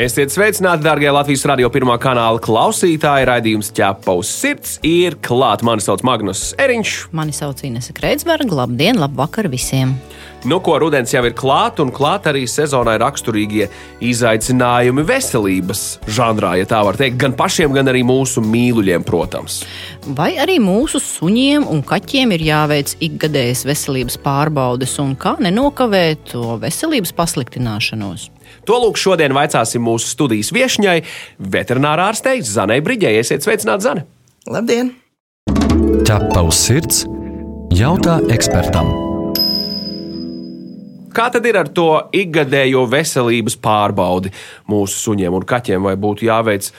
Esiet sveicināti, darbie Latvijas radio pirmā kanāla klausītāji. Raidījums ķepa uz sirds ir klāts. Mani sauc Magnus Eriņš. Mani sauc Inese Kreitsberga. Labdien, labvakar visiem! Nu, ko rudens jau ir klāts, un klāt arī sezonai raksturīgie izaicinājumi veselības žanrā, ja tā var teikt, gan pašiem, gan arī mūsu mīluļiem, protams. Vai arī mūsu suņiem un kaķiem ir jāveic ikgadējas veselības pārbaudes, un kā nenokavēt to veselības pasliktināšanos? To lūk, šodien vaicāsim mūsu studijas viesņai, veterinārā ārstei Zanai Brīģei. Esiet sveicināti, Zane! Labdien! Ķepa uz sirds jautā ekspertam. Kā tad ir ar to ikgadējo veselības pārbaudi mūsu suņiem un kaķiem? Vai būtu jāveic,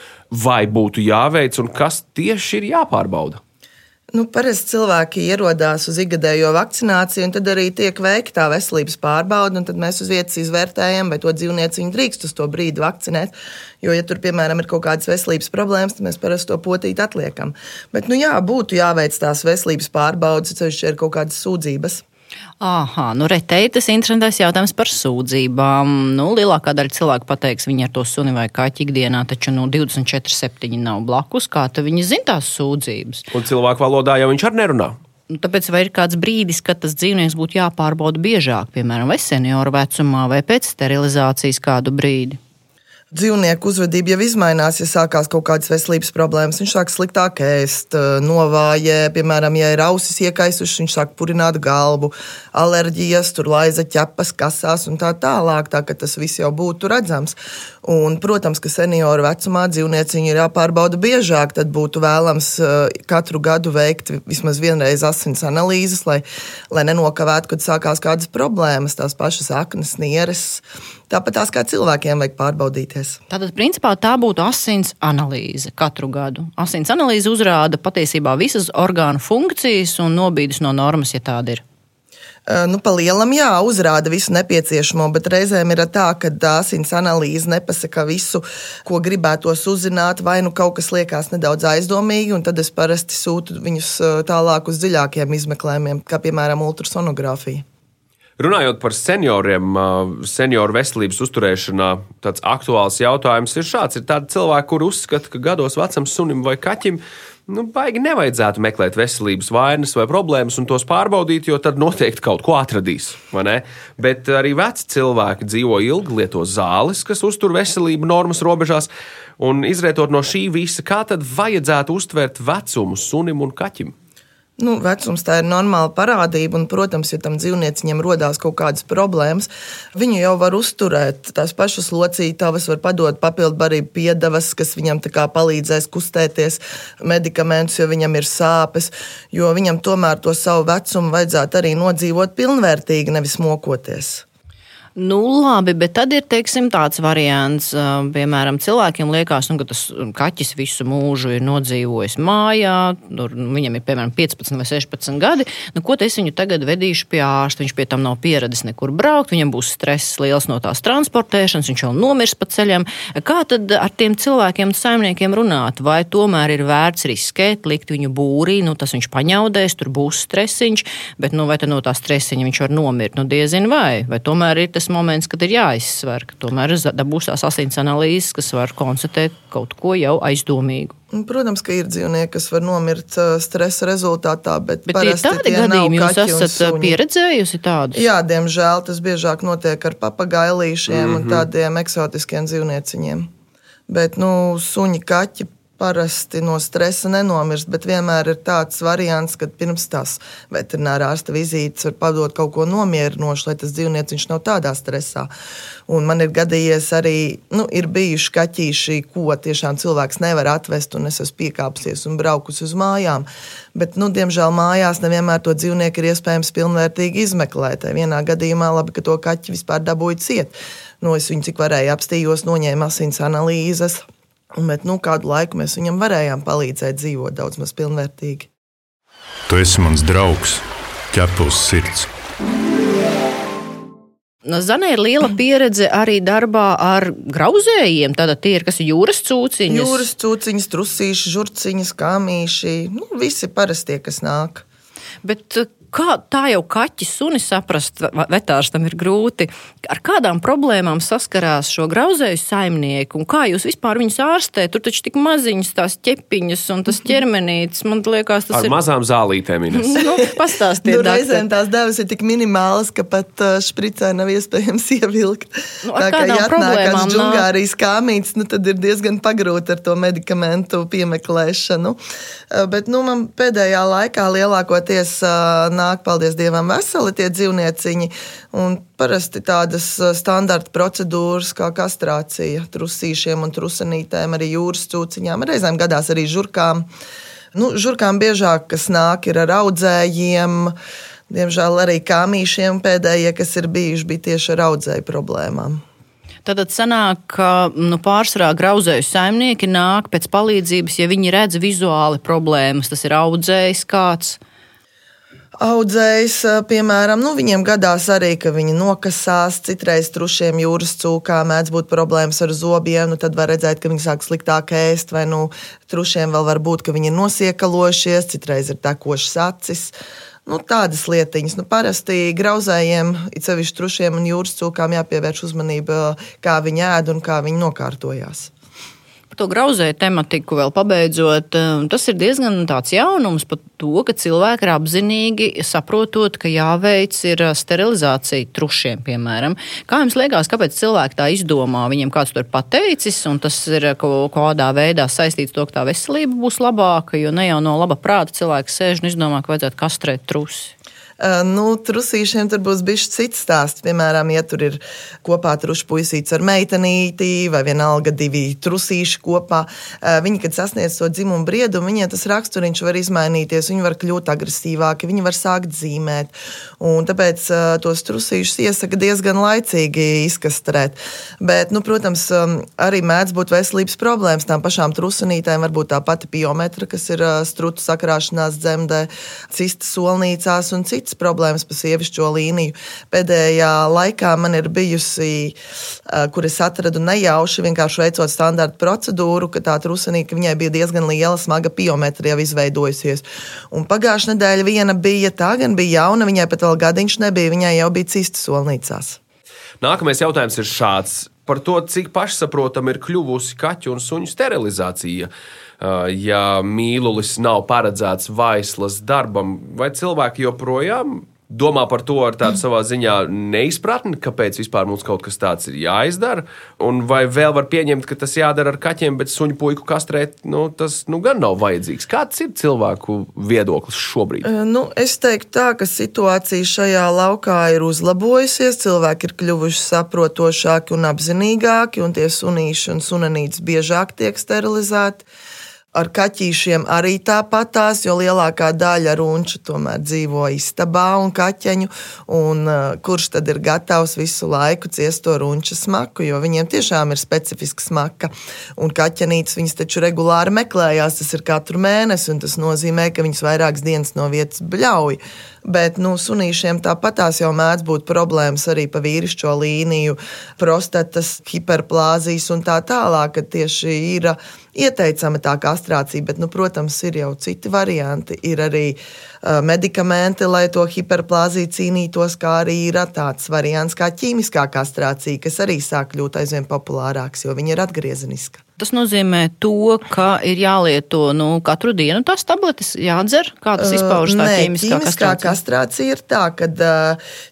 vai būtu jāveic, un kas tieši ir jāpārbauda? Nu, parasti cilvēki ierodās uz ikgadējo vakcināciju, un tad arī tiek veikta veselības pārbaude. Tad mēs uz vietas izvērtējam, vai to dzīvnieci drīkst uz to brīdi vakcinēt. Jo, ja tur, piemēram, ir kaut kādas veselības problēmas, tad mēs parasti to potīti atliekam. Bet, nu, jā, būtu jāveic tās veselības pārbaudes, ceļš ir kaut kādas sūdzības. Aha, nu retēji tas interesants jautājums par sūdzībām. Nu, lielākā daļa cilvēku pateiks, viņi ar to suni vai kaķi ikdienā, taču nu, 24,7 nav blakus. Kā viņi zina tās sūdzības? Un cilvēku valodā jau viņš arī nerunā. Nu, tāpēc vai ir kāds brīdis, kad tas dzīvnieks būtu jāpārbauda biežāk, piemēram, vai senioru vecumā, vai pēc sterilizācijas kādu brīdi? Dzīvnieku uzvedība jau izmainās, ja sākās kaut kādas veselības problēmas. Viņš sāk sliktāk ēst, novājē, piemēram, ja ir ausis iekaisušas, viņš sāk purināt galvu, alerģijas, tur laiza ķepas, kasās un tā tālāk. Tā ka tas viss jau būtu redzams. Un, protams, ka senioru vecumā dzīvnieciņi ir jāpārbauda biežāk. Tad būtu vēlams katru gadu veikt vismaz vienreiz asins analīzes, lai, lai nenokavētu, kad sākās kādas problēmas, tās pašas aknas, nieres. Tāpat tās kā cilvēkiem vajag pārbaudīties. Tātad, principā, tā būtu asins analīze katru gadu. Asins analīze uzrāda patiesībā visas orgānu funkcijas un nobīdes no normas, ja tāda ir. Nu, pa lielam, jā, uzrāda visu nepieciešamo, bet reizēm ir tā, ka asins analīze nepasaka visu, ko gribētos uzzināt, vai nu kaut kas liekas nedaudz aizdomīgi, un tad es parasti sūtu viņus tālāk uz dziļākiem izmeklējumiem, kā piemēram ultrasonogrāfija. Runājot par senioriem, senioru veselības uzturēšanā, tāds aktuāls jautājums ir šāds. Ir tādi cilvēki, kur uzskata, ka gados vecam sunim vai kaķim nu, baigi nevajadzētu meklēt veselības vainas vai problēmas un tos pārbaudīt, jo tad noteikti kaut ko atradīs. Bet arī veci cilvēki dzīvo ilgi, lieto zāles, kas uztur veselību normas robežās. Un izrietot no šī visa, kā tad vajadzētu uztvert vecumu sunim un kaķim? Nu, vecums tā ir normāla parādība, un, protams, ja tam dzīvnieciņam rodās kaut kādas problēmas, viņu jau var uzturēt. Tās pašas locītavas var padot papildu barību piedevas, kas viņam palīdzēs kustēties, medikamentus, ja viņam ir sāpes, jo viņam tomēr to savu vecumu vajadzētu arī nodzīvot pilnvērtīgi, nevis mokoties. Nu, labi, bet tad ir teiksim, tāds variants, piemēram, cilvēkiem liekas, nu, ka tas kaķis visu mūžu ir nodzīvojis mājā, tur nu, viņam ir piemēram 15 vai 16 gadi. Nu, ko es viņu tagad vedīšu pie ārsta? Viņš pie tam nav pieradis nekur braukt, viņam būs stress liels no tās transportēšanas, viņš jau nomirs pa ceļam. Kā tad ar tiem cilvēkiem, saimniekiem runāt? Vai tomēr ir vērts riskēt, likt viņu būrī, nu, tas viņš paņaudēs, tur būs stresiņš, bet nu, vai no tā stresiņa viņš var nomirt? Nu, diezin vai, vai tomēr ir tas tas moments, kad ir jāizsver, ka tomēr dabūs tās asins analīzes, kas var konstatēt kaut ko jau aizdomīgu. Protams, ka ir dzīvnieki, kas var nomirt stresa rezultātā, bet, bet ir tādi gadījumi, jūs esat pieredzējusi tādus? Jā, diemžēl tas biežāk notiek ar papagailīšiem mm -hmm. un mhm. tādiem eksotiskiem dzīvnieciņiem. Bet nu, suņi, kaķi parasti no stresa nenomirst, bet vienmēr ir tāds variants, ka pirms tās veterinārā ārsta vizītes var padot kaut ko nomierinošu, lai tas dzīvnieks nav tādā stresā. Un man ir gadījies arī, nu, ir bijuši kaķīši, ko tiešām cilvēks nevar atvest, un es esmu piekāpsies un braukus uz mājām. Bet, nu, diemžēl mājās nevienmēr to dzīvnieku ir iespējams pilnvērtīgi izmeklēt. Vienā gadījumā labi, ka to kaķi vispār dabūja ciet. Nu, es viņu cik varēju apstījos, noņēmu asins analīzes Bet nu, kādu laiku mēs viņam varējām palīdzēt dzīvot daudz maz pilnvērtīgi. Tu esi mans draugs, ķepus sirds. Zanē ir liela pieredze arī darbā ar grauzējiem. Tātad tie ir kas jūras cūciņas. Jūras cūciņas, trusīši, žurciņas, kāmīši. Nu, visi parastie, kas nāk. Bet kā tā jau kaķis sunis saprast, vetārstam ir grūti, ar kādām problēmām saskarās šo grauzēju saimnieku un kā jūs vispār viņus ārstējat? Tur taču tik maziņas tās ķepiņas un tas ķermenītis, man liekas, tas ar ir. Ar mazām zālītēm. nu, pastāstiet, nu, reizēm tās devas ir tik minimālas, ka pat uh, špricē nav iespējams ievilkt. Nu, tā kā ja atnāk kāds džungārijas kāmīts, nu, tad ir diezgan pagrūti ar to medikamentu piemeklēšanu. Uh, bet, nu, man pēdējā laikā lielākoties uh, nāk, paldies Dievam, veseli tie dzīvnieciņi. Un parasti tādas standarta procedūras kā kastrācija trusīšiem un trusenītēm, arī jūras cūciņām, reizēm gadās arī žurkām. Nu, žurkām biežāk, kas nāk, ir ar audzējiem. Diemžēl arī kāmīšiem pēdējie, kas ir bijuši, bija tieši ar audzēju problēmām. Tad sanāk, ka nu, pārsvarā grauzēju saimnieki nāk pēc palīdzības, ja viņi redz vizuāli problēmas. Tas ir audzējs kāds audzējs, piemēram, nu, viņiem gadās arī, ka viņi nokasās. Citreiz trušiem jūras cūkām mēdz būt problēmas ar zobiem, nu, tad var redzēt, ka viņi sāk sliktāk ēst, vai nu, trušiem vēl var būt, ka viņi ir nosiekalošies, citreiz ir tekošas acis. Nu, tādas lietiņas. Nu, parasti grauzējiem, it sevišķi trušiem un jūras cūkām jāpievērš uzmanība, kā viņi ēd un kā viņi nokārtojās. Par to grauzēju tematiku vēl pabeidzot, um, tas ir diezgan tāds jaunums par to, ka cilvēki ir apzinīgi saprotot, ka jāveic ir uh, sterilizācija trušiem, piemēram. Kā jums liekas, kāpēc cilvēki tā izdomā? Viņiem kāds to ir pateicis, un tas ir uh, kaut kādā veidā saistīts to, ka tā veselība būs labāka, jo ne jau no laba prāta cilvēks sēž un izdomā, ka vajadzētu kastrēt trusi. Eh, nu, trusīšiem tur būs bijis cits stāsts. Piemēram, ja tur ir kopā trušu puisīts ar meitenīti vai vienalga divi trusīši kopā, eh, viņi, kad sasniedz to dzimumu briedumu, viņiem tas raksturiņš var izmainīties, viņi var kļūt agresīvāki, viņi var sākt zīmēt. Un tāpēc eh, tos trusīšus iesaka diezgan laicīgi izkastrēt. Bet, nu, protams, arī mēdz būt veselības problēmas. Tām pašām trusinītēm var būt tā pati biometra, kas ir strutu sakrāšanās dzemdē, cistas solnīcās un citas citas problēmas pa sievišķo līniju. Pēdējā laikā man ir bijusi, kur es atradu nejauši, vienkārši veicot standarta procedūru, ka tā trusenīka viņai bija diezgan liela, smaga biometrija jau izveidojusies. Un pagājušā nedēļa viena bija tā, gan bija jauna, viņai pat vēl gadiņš nebija, viņai jau bija cistas solnīcās. Nākamais jautājums ir šāds. Par to, cik pašsaprotama ir kļuvusi kaķu un suņu sterilizācija. Uh, ja mīlulis nav paredzēts vaislas darbam, vai cilvēki joprojām domā par to ar tādu savā ziņā neizpratni, kāpēc vispār mums kaut kas tāds ir jāizdara. Un vai vēl var pieņemt, ka tas jādara ar kaķiem, bet suņu puiku kastrēt, nu, tas nu, gan nav vajadzīgs. Kāds ir cilvēku viedoklis šobrīd? Nu, es teiktu, tā, ka situācija šajā laukā ir uzlabojusies. Cilvēki ir kļuvuši saprotošāki un apzinīgāki, un tie sunīši un sunanītes biežāk tiek sterilizēti. Ar kaķīšiem arī tāpatās, jo lielākā daļa runču tomēr dzīvo istabā un kaķeņu. Un, uh, kurš tad ir gatavs visu laiku ciest to runču smaku, jo viņiem tiešām ir specifiska smaka. Un kaķenītes viņas taču regulāri meklējās, tas ir katru mēnesi, un tas nozīmē, ka viņas vairākas dienas no vietas bļauj. Bet nu, sunīšiem tāpat tās jau mēdz būt problēmas arī pa vīrišķo līniju, prostatas, hiperplāzijas un tā tālāk, ka tieši ir ieteicama tā kastrācija, bet, nu, protams, ir jau citi varianti. Ir arī uh, medikamenti, lai to hiperplāziju cīnītos, kā arī ir tāds variants kā ķīmiskā kastrācija, kas arī sāk kļūt aizvien populārāks, jo viņa ir atgriezeniska. Tas nozīmē, to, ka ir jālieto nu, katru dienu tās tabletes, jādzer. Kā tas izpaužas? Tā ķīmiskā, ķīmiskā kastrācija? kastrācija ir tā, ka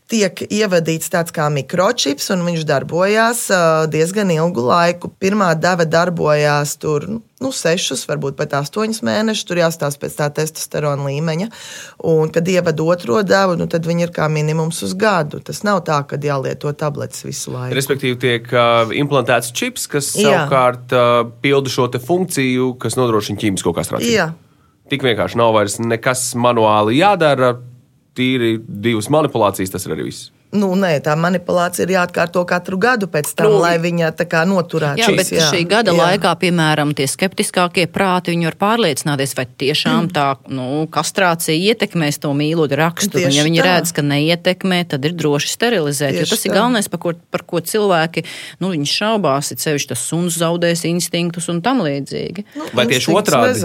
tiek ievadīts tāds kā mikročips, un viņš darbojās uh, diezgan ilgu laiku. Pirmā deva darbojās tur. Nu, sešus, varbūt pat astoņus mēnešus. Tur jāstāsta pēc tā testosterona līmeņa. Un, kad ievada otro devu, nu, tad viņi ir kā minimums uz gadu. Tas nav tā, ka jālieto tabletes visu laiku. Respektīvi, tiek uh, implantēts čips, kas Jā. savukārt uh, pilda šo funkciju, kas nodrošina ķīmisko kastrāciju. Jā. Tik vienkārši nav vairs nekas manuāli jādara. Tīri divas manipulācijas, tas ir arī viss. Nu, nē, tā manipulācija ir jāatkārto katru gadu pēc tam, nu, lai viņa tā kā noturētu. Jā, bet jā, šī gada jā. laikā, piemēram, tie skeptiskākie prāti, viņi var pārliecināties, vai tiešām tā nu, kastrācija ietekmēs to mīloņu raksturu. Un, ja viņi tā. redz, ka neietekmē, tad ir droši sterilizēt. Tieši tas tā. ir galvenais, par ko, par ko cilvēki nu, šaubās. Ir sevišķi tas suns zaudēs instinktus un tam līdzīgi. Nu, vai, tieši otrādi,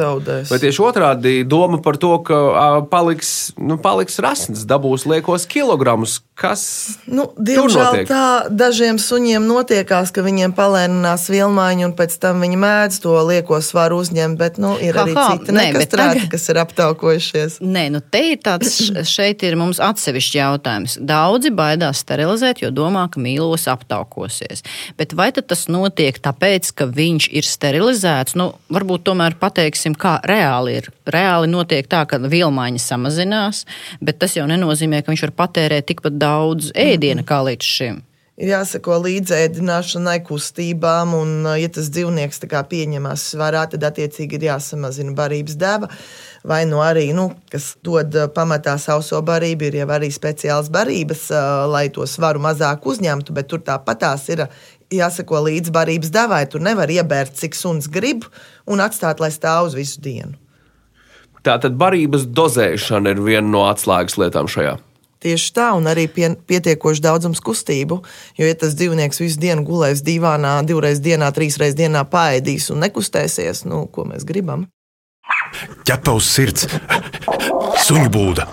vai tieši otrādi doma par to, ka paliks, nu, paliks rasns, dabūs liekos kilogramus? Kas Nu, diemžēl tā dažiem suņiem notiekās, ka viņiem palēninās vilmaiņa, un pēc tam viņi mēdz to lieko svaru uzņemt, bet nu, ir ha, arī ha, citi nekastrēti, tagad... kas ir aptaukojušies. Nē, nu te ir tāds, šeit ir mums atsevišķi jautājums. Daudzi baidās sterilizēt, jo domā, ka mīlos aptaukosies. Bet vai tas notiek tāpēc, ka viņš ir sterilizēts? Nu, varbūt tomēr pateiksim, kā reāli ir. Reāli notiek tā, ka vilmaiņa samazinās, bet tas jau nenozīmē, ka viņš var patērēt tikpat daudz ēdiena kā līdz šim. Ir jāsako līdzi ēdināšanai, kustībām, un, ja tas dzīvnieks pieņemas svarā, tad attiecīgi ir jāsamazina barības deva. Vai nu arī, nu, kas dod pamatā sauso barību, ir jau arī speciāls barības, lai to svaru mazāk uzņemtu, bet tur tāpatās ir jāsako līdzi barības devai. Tur nevar iebērt, cik suns grib, un atstāt, lai stāv uz visu dienu. Tātad barības dozēšana ir viena no atslēgas lietām šajā. Tieši tā, un arī pie, pietiekoši daudzums kustību. Jo, ja tas dzīvnieks visu dienu gulēs divānā, divreiz dienā, trīsreiz dienā pāēdīs un nekustēsies, nu, ko mēs gribam? Ķepavs sirds, suņu būda.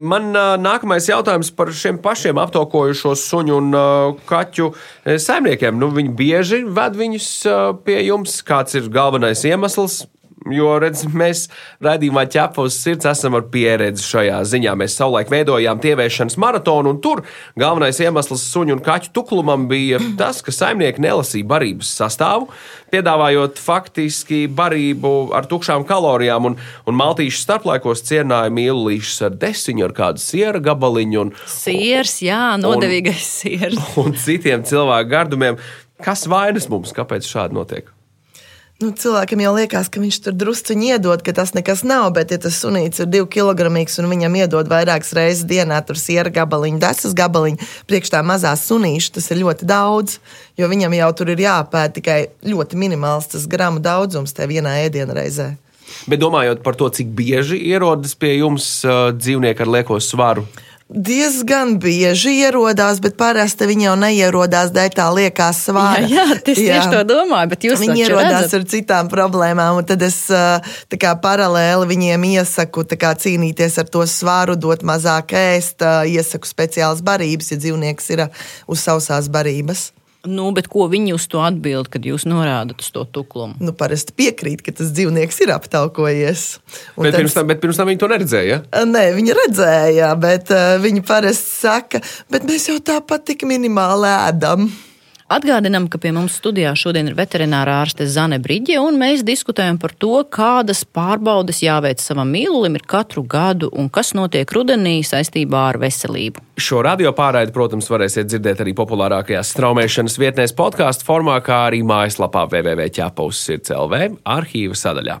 Man uh, nākamais jautājums par šiem pašiem aptaukojušo suņu un uh, kaķu saimniekiem. Nu, viņi bieži ved viņus uh, pie jums. Kāds ir galvenais iemesls? Jo redz, mēs raidījumā ķepa uz sirds esam ar pieredzi šajā ziņā. Mēs savulaik veidojām tievēršanas maratonu, un tur galvenais iemesls suņu un kaķu tuklumam bija tas, ka saimnieki nelasīja barības sastāvu, piedāvājot faktiski barību ar tukšām kalorijām, un, un maltīšu starplaikos cienāja mīlīšus ar desiņu, ar kādu siera gabaliņu. Un, Siers, jā, nodevīgais siers. Un, un citiem cilvēku gardumiem. Kas vainas mums, kāpēc šādi notiek? Nu, cilvēkam jau liekas, ka viņš tur druskuļi iedod, ka tas nekas nav. Bet, ja tas sunīts ir divi kilogramīgs un viņam iedod vairākas reizes dienā, tur siera gabaliņu, desas gabaliņu, priekš tā mazā sunīša, tas ir ļoti daudz. Jo viņam jau tur ir jāpēta tikai ļoti minimāls tas gramu daudzums tajā vienā ēdienreizē. Bet domājot par to, cik bieži ierodas pie jums uh, dzīvnieki ar lieko svaru, diezgan bieži ierodās, bet parasti viņi jau neierodās dēļ tā liekās svāra. Jā, jā jā. tieši to domāju, bet jūs viņi ierodās redzat? ar citām problēmām, un tad es kā, paralēli viņiem iesaku kā, cīnīties ar to svāru, dot mazāk ēst, iesaku speciālas barības, ja dzīvnieks ir uz sausās barības. Nu, bet ko viņi uz to atbild, kad jūs norādat uz to tuklumu? Nu, parasti piekrīt, ka tas dzīvnieks ir aptaukojies. Un bet, tad... pirms tam, bet pirms tam viņi to neredzēja? Nē, viņi redzēja, bet uh, viņi parasti saka, bet mēs jau tāpat tik minimāli ēdam. Atgādinām, ka pie mums studijā šodien ir veterinārā ārste Zane Brīģe, un mēs diskutējam par to, kādas pārbaudes jāveic savam mīlulim katru gadu un kas notiek rudenī saistībā ar veselību. Šo radio pārraidi, protams, varēsiet dzirdēt arī populārākajās straumēšanas vietnēs podkāstu formā, kā arī mājaslapā www.ķepaus.lv arhīva sadaļā.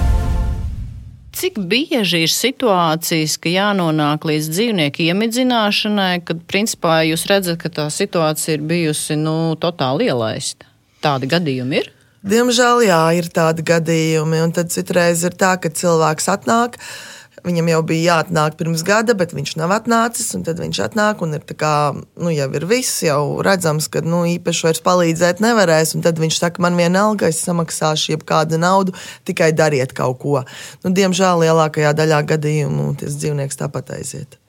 Cik bieži ir situācijas, ka jānonāk līdz dzīvnieku iemidzināšanai, kad principā jūs redzat, ka tā situācija ir bijusi nu, totāli ielaista? Tādi gadījumi ir? Diemžēl jā, ir tādi gadījumi, un tad citreiz ir tā, ka cilvēks atnāk. Viņam jau bija jāatnāk pirms gada, bet viņš nav atnācis. Tad viņš atnāk un ir kā, nu, jau ir viss, jau redzams, ka nu, īpaši vairs palīdzēt nevarēs. Tad viņš saka, man vienalga, es samaksāšu jebkādu naudu, tikai dariet kaut ko. Nu, diemžēl lielākajā daļā gadījumu tas dzīvnieks tāpat aiziet.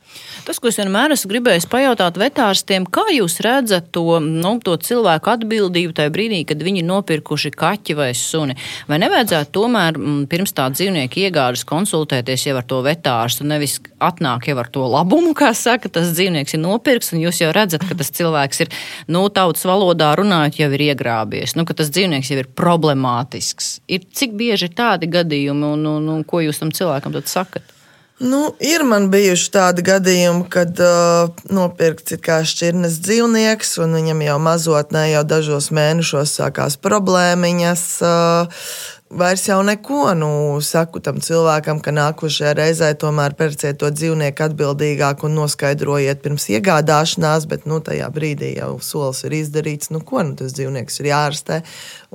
Tas, ko es vienmēr esmu gribējis pajautāt vetārstiem, kā jūs redzat to, nu, to cilvēku atbildību tajā brīdī, kad viņi ir nopirkuši kaķi vai suni? Vai nevajadzētu tomēr mm, pirms tā dzīvnieka iegādes konsultēties jau ar to vetārstu, nevis atnāk jau ar to labumu, kā saka, tas dzīvnieks ir nopirks, un jūs jau redzat, ka tas cilvēks ir, nu, tautas valodā runājot, jau ir iegrābies, nu, ka tas dzīvnieks jau ir problemātisks. Ir, cik bieži ir tādi gadījumi, un, un, un ko jūs tam cilvēkam tad sakat? Nu, ir man bijuši tādi gadījumi, kad uh, nopirkts kā šķirnes dzīvnieks, un viņam jau mazotnē, jau dažos mēnešos sākās problēmiņas. Uh, Vairs jau neko, nu, saku tam cilvēkam, ka nākošajā reizē tomēr pērciet to dzīvnieku atbildīgāk un noskaidrojiet pirms iegādāšanās, bet nu, tajā brīdī jau solis ir izdarīts. Nu, ko nu, tas dzīvnieks ir jārastē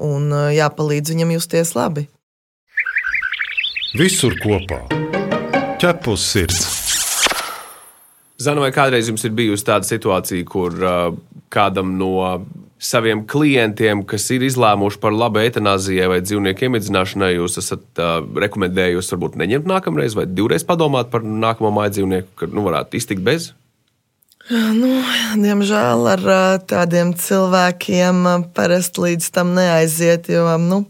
un uh, jāpalīdz viņam justies labi. Visur kopā ķepus sirds. Zana, vai kādreiz jums ir bijusi tāda situācija, kur uh, kādam no saviem klientiem, kas ir izlēmuši par labu eitanāzijai vai dzīvnieku iemidzināšanai, jūs esat uh, rekomendējusi varbūt neņemt nākamreiz vai divreiz padomāt par nākamo māju dzīvnieku, kad nu, varētu iztikt bez? Nu, diemžēl ar uh, tādiem cilvēkiem uh, parasti līdz tam neaiziet, jo nu,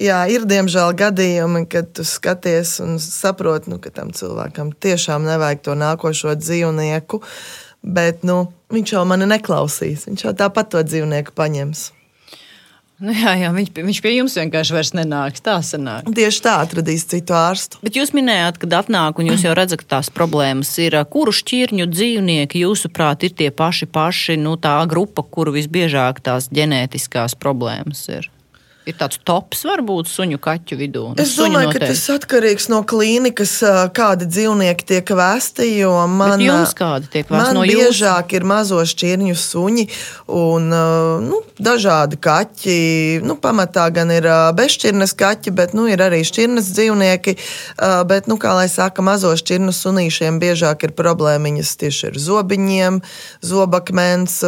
Jā, ir diemžēl gadījumi, kad tu skaties un saproti, nu, ka tam cilvēkam tiešām nevajag to nākošo dzīvnieku, bet nu, viņš jau mani neklausīs. Viņš jau tāpat to dzīvnieku paņems. Nu jā, jā, viņš, viņš pie jums vienkārši vairs nenāks. Tā sanāk. Tieši tā atradīs citu ārstu. Bet jūs minējāt, kad atnāk un jūs jau redzat, ka tās problēmas ir. Kuru šķirņu dzīvnieki, jūsuprāt, ir tie paši, paši nu, tā grupa, kuru visbiežāk tās ģenētiskās problēmas ir? Ir tāds tops, varbūt suņu kaķu vidū? Nu, es domāju, ka tas atkarīgs no klīnikas, kādi dzīvnieki tiek vēsti. Man, Bet jums kādi tiek vēsti? Man no biežāk ir mazo šķirņu suņi un nu, dažādi kaķi. Nu, pamatā gan ir bezšķirnes kaķi, bet nu, ir arī šķirnes dzīvnieki. Bet, nu, kā lai saka, mazo šķirnu sunīšiem biežāk ir problēmiņas tieši ar zobiņiem, zobakmens.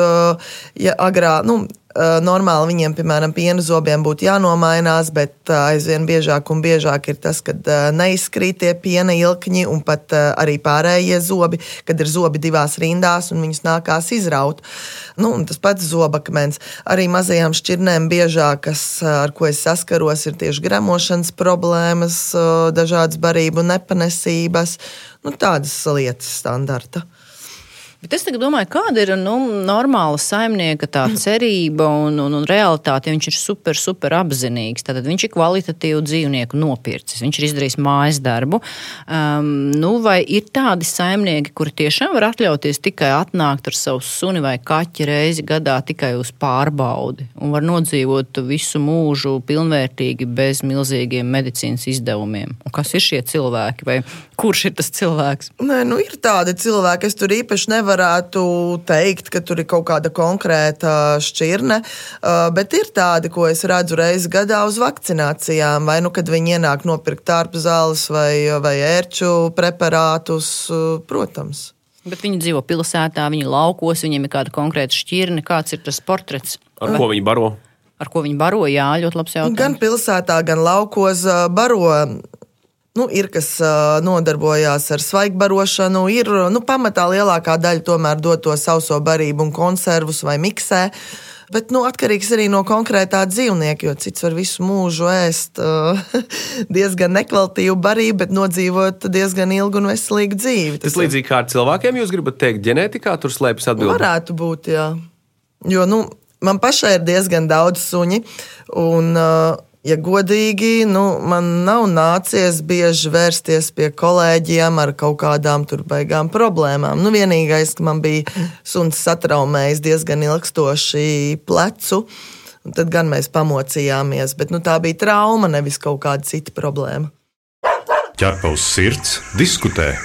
Ja agrā, nu, Normāli viņiem, piemēram, piena zobiem būtu jānomainās, bet aizvien biežāk un biežāk ir tas, kad neizkrīt tie piena ilkņi un pat arī pārējie zobi, kad ir zobi divās rindās un viņus nākās izraut. Nu, tas pats zobakmens. Arī mazajām šķirnēm biežākas, ar ko es saskaros, ir tieši gremošanas problēmas, dažādas barību nepanesības, nu, tādas lietas standarta. Bet es domāju, kāda ir nu, normāla saimnieka tā cerība un, un, un realitāte. Ja viņš ir super, super apzinīgs. Tad viņš ir kvalitatīvu dzīvnieku nopircis. Viņš ir izdarījis mājas darbu. Um, nu, vai ir tādi saimnieki, kuri tiešām var atļauties tikai atnākt ar savu suni vai kaķi reizi gadā tikai uz pārbaudi un var nodzīvot visu mūžu pilnvērtīgi bez milzīgiem medicīnas izdevumiem? Un kas ir šie cilvēki? Vai kurš ir tas cilvēks? Nē, nu ir tādi cilvēki, es tur īpaši nevaru nevarētu teikt, ka tur ir kaut kāda konkrēta šķirne, uh, bet ir tādi, ko es redzu reizi gadā uz vakcinācijām, vai nu, kad viņi ienāk nopirkt tārpu zāles vai, vai ērču preparātus, uh, protams. Bet viņi dzīvo pilsētā, viņi laukos, viņiem ir kāda konkrēta šķirne. Kāds ir tas portrets? Ar ko viņi baro? Ar ko viņi baro? Jā, ļoti labs jautājums. Gan pilsētā, gan laukos uh, baro Nu, ir kas uh, nodarbojās ar svaigbarošanu, ir nu, pamatā lielākā daļa tomēr dod to sauso barību un konservus vai miksē. Bet nu, atkarīgs arī no konkrētā dzīvnieka, jo cits var visu mūžu ēst uh, diezgan nekvalitatīvu barību, bet nodzīvot diezgan ilgu un veselīgu dzīvi. Tas, Tas līdzīgi kā ar cilvēkiem, jūs gribat teikt, ģenētikā tur slēpjas atbildība? Varētu būt, jā. Jo nu, man pašai ir diezgan daudz suņi. Un, uh, Ja godīgi, nu, man nav nācies bieži vērsties pie kolēģiem ar kaut kādām tur baigām problēmām. Nu, vienīgais, ka man bija suns satraumējis diezgan ilgstoši plecu, un tad gan mēs pamocījāmies. Bet nu, tā bija trauma, nevis kaut kāda cita problēma. Ķerpa uz sirds, diskutē.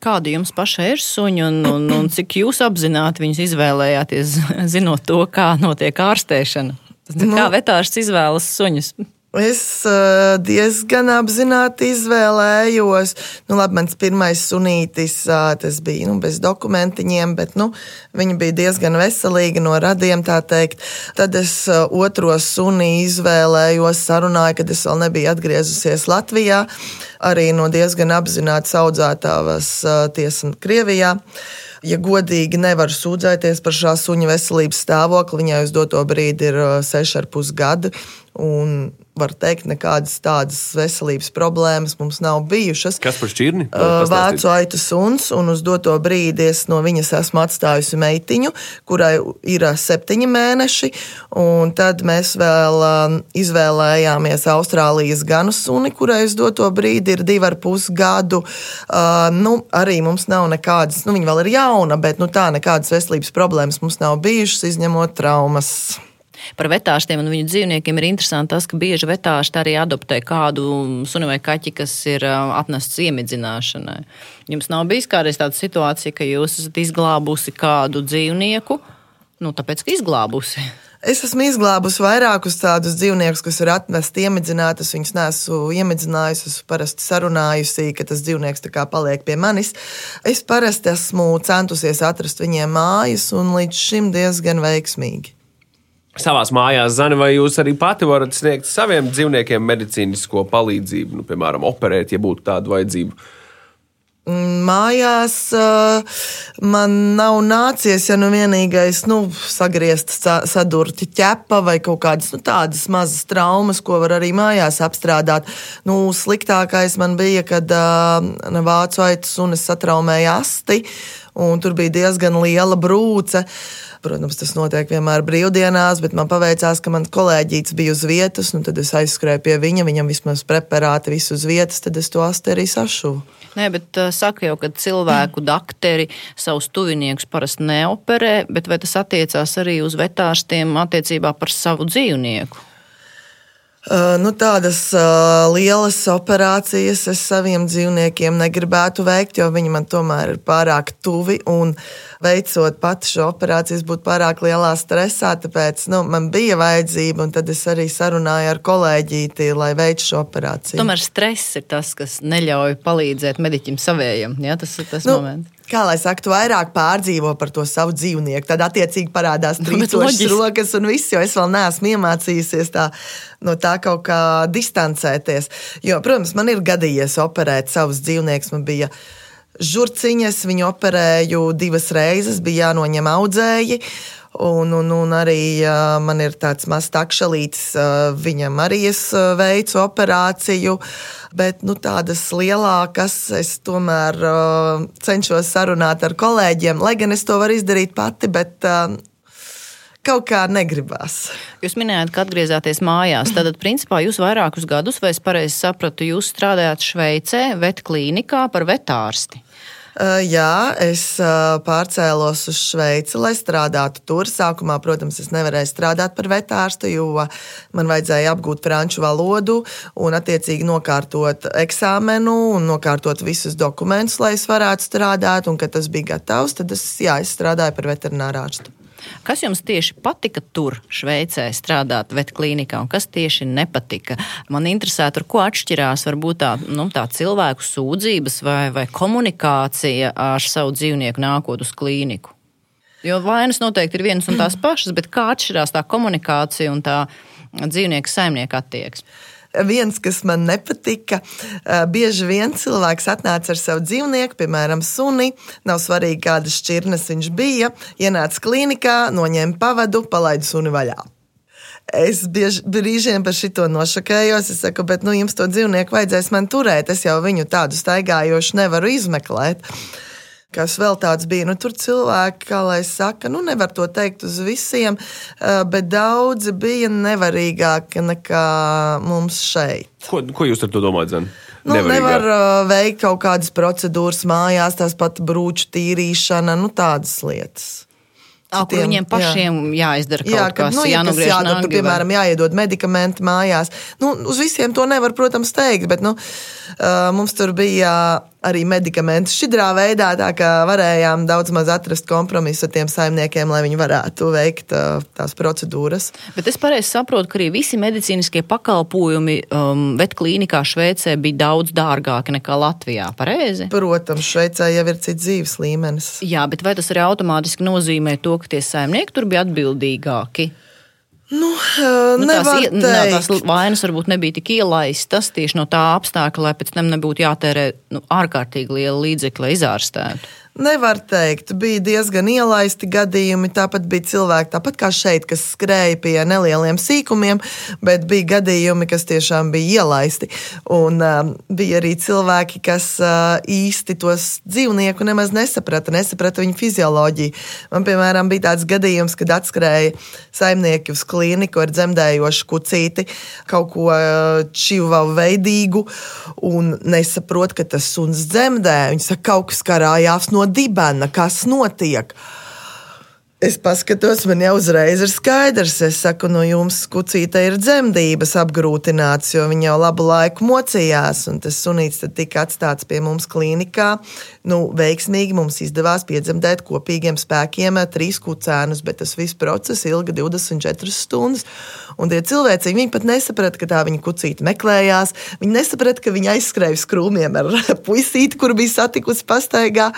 Kāda jums pašai ir suņi un, un, un cik jūs apzināti viņus izvēlējāties, zinot to, kā notiek ārstēšana? Nu, kā vetārsts izvēlas suņus? Es uh, diezgan apzināti izvēlējos. Nu, labi, mans pirmais sunītis uh, tas bija nu, bez dokumentiņiem, bet nu, viņa bija diezgan veselīga no radiem. Tad es uh, otro suni izvēlējos, sarunāju, kad es vēl nebiju atgriezusies Latvijā, arī no diezgan apzināti audzētāvas uh, tiesas Krievijā. Ja godīgi nevaru sūdzēties par šā suņa veselības stāvokli, viņai uz doto brīdi ir 6,5 gadi. Un var teikt, nekādas tādas veselības problēmas mums nav bijušas. Kas par šķirni? Vācu aitu suns, un uz doto brīdi es no viņas esmu atstājusi meitiņu, kurai ir septiņi mēneši. Tad mēs vēl izvēlējāmies Austrālijas ganu suni, kurai uz doto brīdi ir divi ar pus gadu. Nu, arī mums nav nekādas, nu, viņa vēl ir jauna, bet nu, tā nekādas veselības problēmas mums nav bijušas, izņemot traumas. Par vetārstiem un viņu dzīvniekiem ir interesanti tas, ka bieži vetārsti arī adoptē kādu suni vai kaķi, kas ir atnests iemidzināšanai. Jums nav bijis kādreiz tāda situācija, ka jūs esat izglābusi kādu dzīvnieku, nu, tāpēc, ka izglābusi. Es esmu izglābusi vairākus tādus dzīvniekus, kas ir atnesti iemidzināti. Es viņus neesmu iemidzinājusi, esmu parasti sarunājusi, ka tas dzīvnieks paliek pie manis. Es parasti esmu centusies atrast viņiem mājas, un līdz šim diezgan veiksmīgi savā mājās, Zani, vai jūs arī pati varat sniegt saviem dzīvniekiem medicīnisko palīdzību, nu, piemēram, operēt, ja būtu tāda vajadzība? Mm, mājās man nav nācies, ja nu vienīgais, nu, sagriezt, sadurti ķepa vai kaut kādas nu, tādas mazas traumas, ko var arī mājās apstrādāt. Nu, sliktākais man bija, kad uh, vācu aitas un es satraumēju asti, un tur bija diezgan liela brūce. Protams, tas notiek vienmēr brīvdienās, bet man paveicās, ka mans kolēģis bija uz vietas, un tad es aizskrēju pie viņa. Viņam vismaz preparāti visu uz vietas, tad es to asteri sašuvu. Nē, bet uh, saka jau, ka cilvēku dakteri savus tuviniekus parasti neoperē, bet vai tas attiecās arī uz vetārstiem attiecībā par savu dzīvnieku? Uh, nu, tādas uh, lielas operācijas es saviem dzīvniekiem negribētu veikt, jo viņi man tomēr ir pārāk tuvi. Un, veicot pati šo operāciju, es būtu pārāk lielā stresā. Tāpēc nu, man bija vajadzība, un tad es arī sarunāju ar kolēģīti, lai veiktu šo operāciju. Tomēr stress ir tas, kas neļauj palīdzēt mediķim savējam. Ja? Tas ir tas nu, moments kā lai saka, vairāk pārdzīvo par to savu dzīvnieku. Tad attiecīgi parādās nu, trīcošas rokas un viss, jo es vēl neesmu iemācījusies tā, no tā kaut kā distancēties. Jo, protams, man ir gadījies operēt savus dzīvniekus. Man bija žurciņas, viņu operēju divas reizes, bija jānoņem audzēji. Un, un, un arī uh, man ir tāds mazs takšalītis, uh, viņam arī es uh, veicu operāciju, bet nu, tādas lielākas es tomēr uh, cenšos sarunāt ar kolēģiem, lai gan es to varu izdarīt pati, bet uh, kaut kā negribās. Jūs minējāt, ka atgriezāties mājās. Tad, principā, jūs vairākus gadus, vai es pareizi sapratu, jūs strādājāt Šveicē, vetklinikā par vetārsti. Uh, jā, es uh, pārcēlos uz Šveici, lai strādātu tur. Sākumā, protams, es nevarēju strādāt par vetārstu, jo man vajadzēja apgūt franču valodu un, attiecīgi, nokārtot eksāmenu un nokārtot visus dokumentus, lai es varētu strādāt. Un, kad tas bija gatavs, tad es, jā, es strādāju par veterinārārstu. Kas jums tieši patika tur, Šveicē, strādāt vetklinikā, un kas tieši nepatika? Man interesētu, ar ko atšķirās varbūt tā, nu, tā cilvēku sūdzības vai, vai komunikācija ar savu dzīvnieku nākot uz klīniku. Jo vainas noteikti ir vienas un tās pašas, bet kā atšķirās tā komunikācija un tā dzīvnieku saimnieka attieksme? Viens, kas man nepatika. Bieži vien cilvēks atnāca ar savu dzīvnieku, piemēram, suni. Nav svarīgi, kādas šķirnes viņš bija. Ienāca klinikā, noņēma pavadu, palaida suni vaļā. Es bieži, brīžiem par šo nošokējos. Es saku, bet nu, jums to dzīvnieku vajadzēs man turēt. Es jau viņu tādu staigājošu nevaru izmeklēt. Uh, Kas vēl tāds bija? Nu, tur cilvēki, kā lai saka, nu, nevar to teikt uz visiem, eh, bet daudzi bija nevarīgāki nekā mums šeit. Ko, ko jūs ar to domājat, Zan? Nu, Nevarīgā. nevar uh, veikt kaut kādas procedūras mājās, tās pat brūču tīrīšana, nu, tādas lietas. Citiem, kur viņiem pašiem jā. jāizdara kaut jā, ka, kas, nu, ja kas jādara. Tur, piemēram, jāiedod medikamenti mājās. Nu, uz visiem to nevar, protams, teikt, bet nu, uh, mums tur bija arī medikamentus šķidrā veidā, tā kā varējām daudz maz atrast kompromisu ar tiem saimniekiem, lai viņi varētu veikt uh, tās procedūras. Bet es pareizi saprotu, ka arī visi medicīniskie pakalpojumi um, vetklīnikā Šveicē bija daudz dārgāki nekā Latvijā. Pareizi? Protams, Šveicē jau ir cits dzīves līmenis. Jā, bet vai tas arī automātiski nozīmē to, ka tie saimnieki tur bija atbildīgāki? Nu, Nu, nevar tās, nā, teikt. tās vainas varbūt nebija tik ielaistas tieši no tā apstākļa, lai pēc tam nebūtu jātērē nu, ārkārtīgi liela līdzekļa, lai izārstētu. Nevar teikt, bija diezgan ielaisti gadījumi. Tāpat bija cilvēki, tāpat kā šeit, kas skrēja pie nelieliem sīkumiem, bet bija gadījumi, kas tiešām bija ielaisti. Un um, bija arī cilvēki, kas uh, īsti tos dzīvnieku nemaz nesaprata, nesaprata viņu fizioloģiju. Man, piemēram, bija tāds gadījums, kad atskrēja saimnieki uz klīniku ar dzemdējošu kucīti, kaut ko uh, čivavu veidīgu, un nesaprot, ka tas suns dzemdē. Viņi saka, kaut kas karājās no dibena, kas notiek. Es paskatos, man jau uzreiz ir skaidrs. Es saku, no jums kucīte ir dzemdības apgrūtināts, jo viņa jau labu laiku mocījās. Un tas sunīts tika atstāts pie mums klīnikā. Nu, veiksmīgi mums izdevās piedzemdēt kopīgiem spēkiem eh, trīs kucēnus, bet tas viss process ilga 24 stundas. Un tie cilvēki, viņi pat nesaprata, ka tā viņa kucīte meklējās. Viņi nesaprata, ka viņa aizskrēja uz krūmiem ar puisīti, kur bija satikusi pastaigā.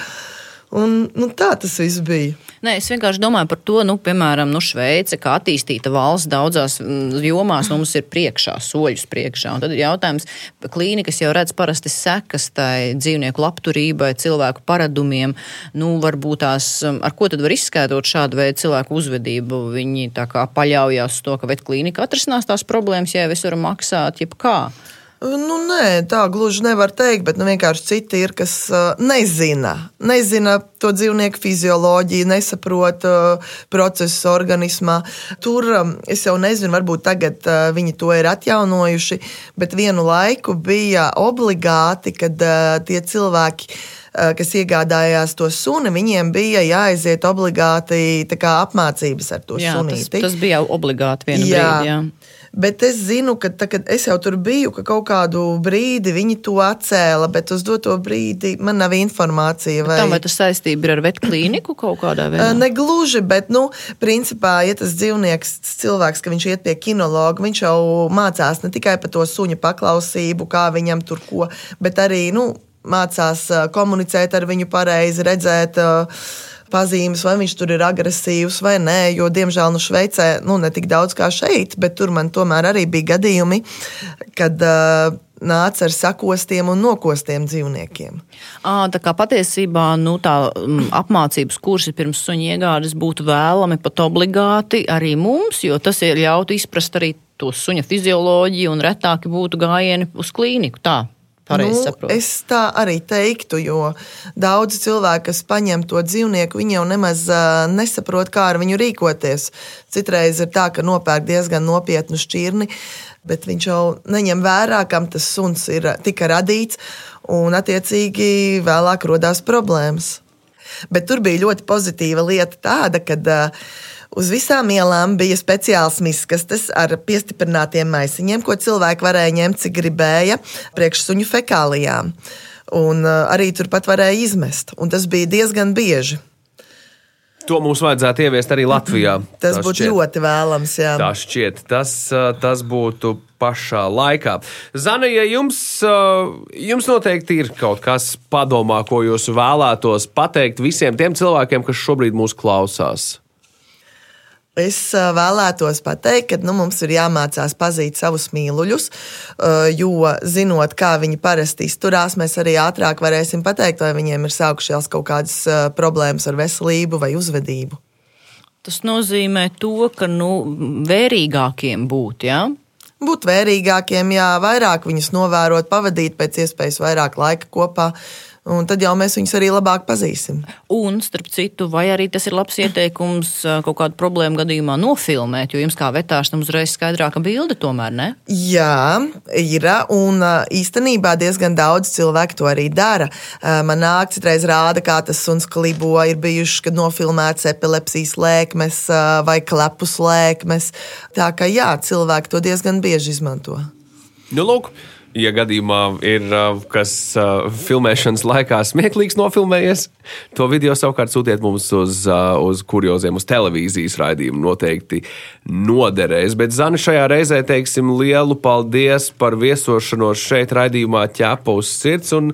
Un, nu, tā tas viss bija. Nē, es vienkārši domāju par to, nu, piemēram, nu, Šveice, kā attīstīta valsts daudzās mm, jomās, nu, mums ir priekšā, soļus priekšā. Un tad ir jautājums, klīnikas jau redz parasti sekas tai dzīvnieku labturībai, cilvēku paradumiem. Nu, varbūt tās, um, ar ko tad var izskaidrot šādu veidu cilvēku uzvedību? Viņi tā kā paļaujas uz to, ka vetklīnika atrisinās tās problēmas, ja es varu maksāt, jeb kā. Nu, nē, tā gluži nevar teikt, bet nu, vienkārši citi ir, kas uh, nezina. Nezina to dzīvnieku fizioloģiju, nesaprot uh, procesus organismā. Tur um, es jau nezinu, varbūt tagad uh, viņi to ir atjaunojuši, bet vienu laiku bija obligāti, kad tie cilvēki kas iegādājās to suni, viņiem bija jāaiziet obligāti kā, apmācības ar to Jā, tas, sunīti. tas bija jau obligāti vienā brīdī. Jā. Bet es zinu, ka tā, kad es jau tur biju, ka kaut kādu brīdi viņi to atcēla, bet uz doto brīdi man nav informācija. Vai... Tam vai tas saistība ir ar vetklīniku kaut kādā veidā? Ne gluži, bet, nu, principā, ja tas dzīvnieks, tas cilvēks, ka viņš iet pie kinologa, viņš jau mācās ne tikai par to suņa paklausību, kā viņam tur ko, bet arī, nu, mācās komunicēt ar viņu pareizi, redzēt. ā, Pazīmes, vai viņš tur ir agresīvs vai nē, jo, diemžēl, nu, Šveicē, nu, ne tik daudz kā šeit, bet tur man tomēr arī bija gadījumi, kad uh, nāca ar sakostiem un nokostiem dzīvniekiem. À, tā kā patiesībā nu, tā apmācības kursi pirms suņa iegādes būtu vēlami pat obligāti arī mums, jo tas ļautu izprast arī to suņa fizioloģiju un retāki būtu gājieni uz klīniku. Tā. Pareizi Nu, saprotu. es tā arī teiktu, jo daudzi cilvēki, kas paņem to dzīvnieku, viņi jau nemaz uh, nesaprot, kā ar viņu rīkoties. Citreiz ir tā, ka nopērk diezgan nopietnu šķirni, bet viņš jau neņem vērā, kam tas suns ir tika radīts, un attiecīgi vēlāk rodās problēmas. Bet tur bija ļoti pozitīva lieta, tāda, ka uh, uz visām ielām bija speciāls miskastes ar piestiprinātiem maisiņiem, ko cilvēki varēja ņemt, cik gribēja, priekš suņu fekālijām. Un uh, arī turpat varēja izmest. Un tas bija diezgan bieži. To mums vajadzētu ieviest arī Latvijā. Tas būtu šķiet. ļoti vēlams. Jā. Tā šķiet, tas, uh, tas būtu pašā laikā. Zana, ja jums, uh, jums noteikti ir kaut kas padomā, ko jūs vēlētos pateikt visiem tiem cilvēkiem, kas šobrīd mūs klausās. Es vēlētos pateikt, ka nu, mums ir jāmācās pazīt savus mīluļus, jo zinot, kā viņi parasti izturās, mēs arī ātrāk varēsim pateikt, vai viņiem ir sākušās kaut kādas problēmas ar veselību vai uzvedību. Tas nozīmē to, ka nu, vērīgākiem būt. Ja? Būt vērīgākiem, jā, vairāk viņus novērot, pavadīt pēc iespējas vairāk laika kopā. Un tad jau mēs viņus arī labāk pazīsim. Un, starp citu, vai arī tas ir labs ieteikums ā, kaut kādu problēmu gadījumā nofilmēt, jo jums kā vetārštam uzreiz skaidrāka bilde tomēr ne? Jā, ir. Un ā, īstenībā diezgan daudz cilvēku to arī dara. Ā, Man nāk, citreiz rāda, kā tas suns klibo. Ir bijuši, kad nofilmēts epilepsijas lēkmes vai klepus lēkmes. Tā kā jā, cilvēki to diezgan bieži izmanto. Nu, lūk, ja gadījumā ir kas filmēšanas laikā smieklīgs nofilmējies, to video savukārt sūtiet mums uz, uz kurioziem, uz televīzijas raidījumu. Noteikti noderēs. Bet Zana šajā reizē teiksim lielu paldies par viesošanos šeit raidījumā ķepa uz sirds. Un,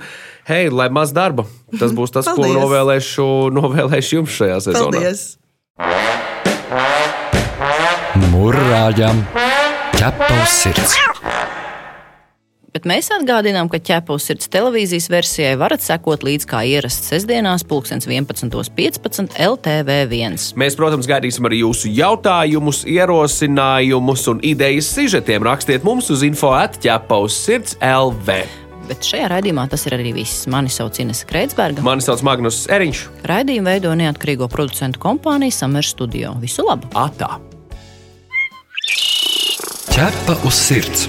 hei, lai maz darba! Tas būs tas, ko Paldies. novēlēšu, novēlēšu jums šajā sezonā. Paldies! Mūrāģam ķepa uz sirds! Bet mēs atgādinām, ka ķepus sirds televīzijas versijai varat sekot līdz kā ierasts sestdienās, 11.15. LTV1. Mēs, protams, gaidīsim arī jūsu jautājumus, ierosinājumus un idejas sižetiem. Rakstiet mums uz info atķepa uz sirds LV. Bet šajā raidījumā tas ir arī viss. Mani sauc Ines Kreitsberga. Mani sauc Magnus Eriņš. Raidījumu veido neatkarīgo producentu kompānija Summer Studio. Visu labu! Atā! Ķepa uz sirds!